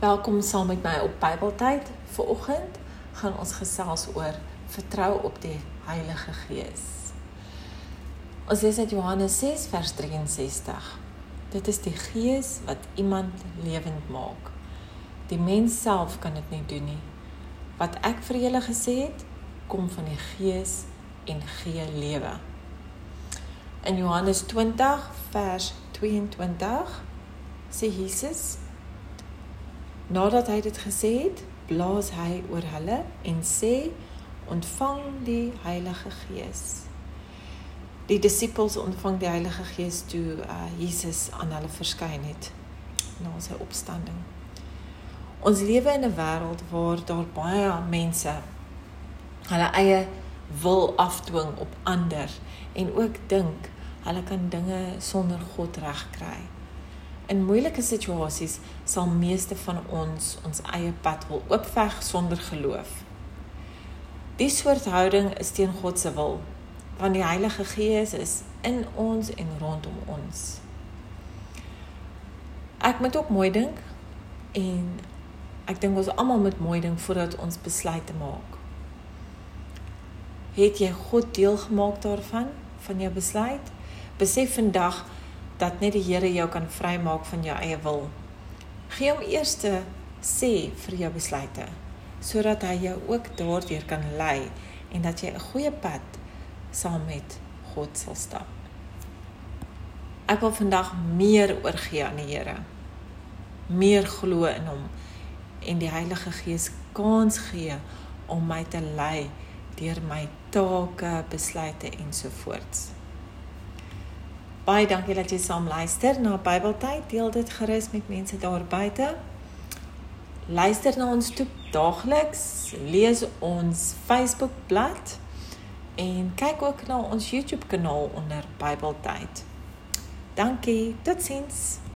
Welkom saam met my op Bybeltyd. Vanoggend gaan ons gesels oor vertrou op die Heilige Gees. Ons lees uit Johannes 6 vers 63. Dit is die Gees wat iemand lewend maak. Die mens self kan dit nie doen nie. Wat ek vir julle gesê het, kom van die Gees en gee lewe. In Johannes 20 vers 22 sê Jesus Nadat hy dit gesê het, blaas hy oor hulle en sê: "Ontvang die Heilige Gees." Die disippels ontvang die Heilige Gees toe uh, Jesus aan hulle verskyn het na sy opstanding. Ons lewe in 'n wêreld waar daar baie mense hulle eie wil afdwing op ander en ook dink hulle kan dinge sonder God regkry. In moeilike situasies sal meeste van ons ons eie pad wil oopveg sonder geloof. Die soort houding is teen God se wil, want die Heilige Gees is in ons en rondom ons. Ek moet ook mooi dink en ek dink ons almal moet mooi dink voordat ons besluite maak. Het jy God deel gemaak daarvan van jou besluit? Besef vandag dat net die Here jou kan vrymaak van jou eie wil. Gee hom eers te sê vir jou besluite sodat hy jou ook daardeur kan lei en dat jy 'n goeie pad saam met God sal stap. Ek wil vandag meer oorgee aan die Here. Meer glo in hom en die Heilige Gees kans gee om my te lei deur my take, besluite ensovoorts. Baie dankie dat jy saam luister na Bybeltyd. Deel dit gerus met mense daar buite. Luister na ons toe daagliks. Lees ons Facebook bladsy en kyk ook na ons YouTube kanaal onder Bybeltyd. Dankie. Totsiens.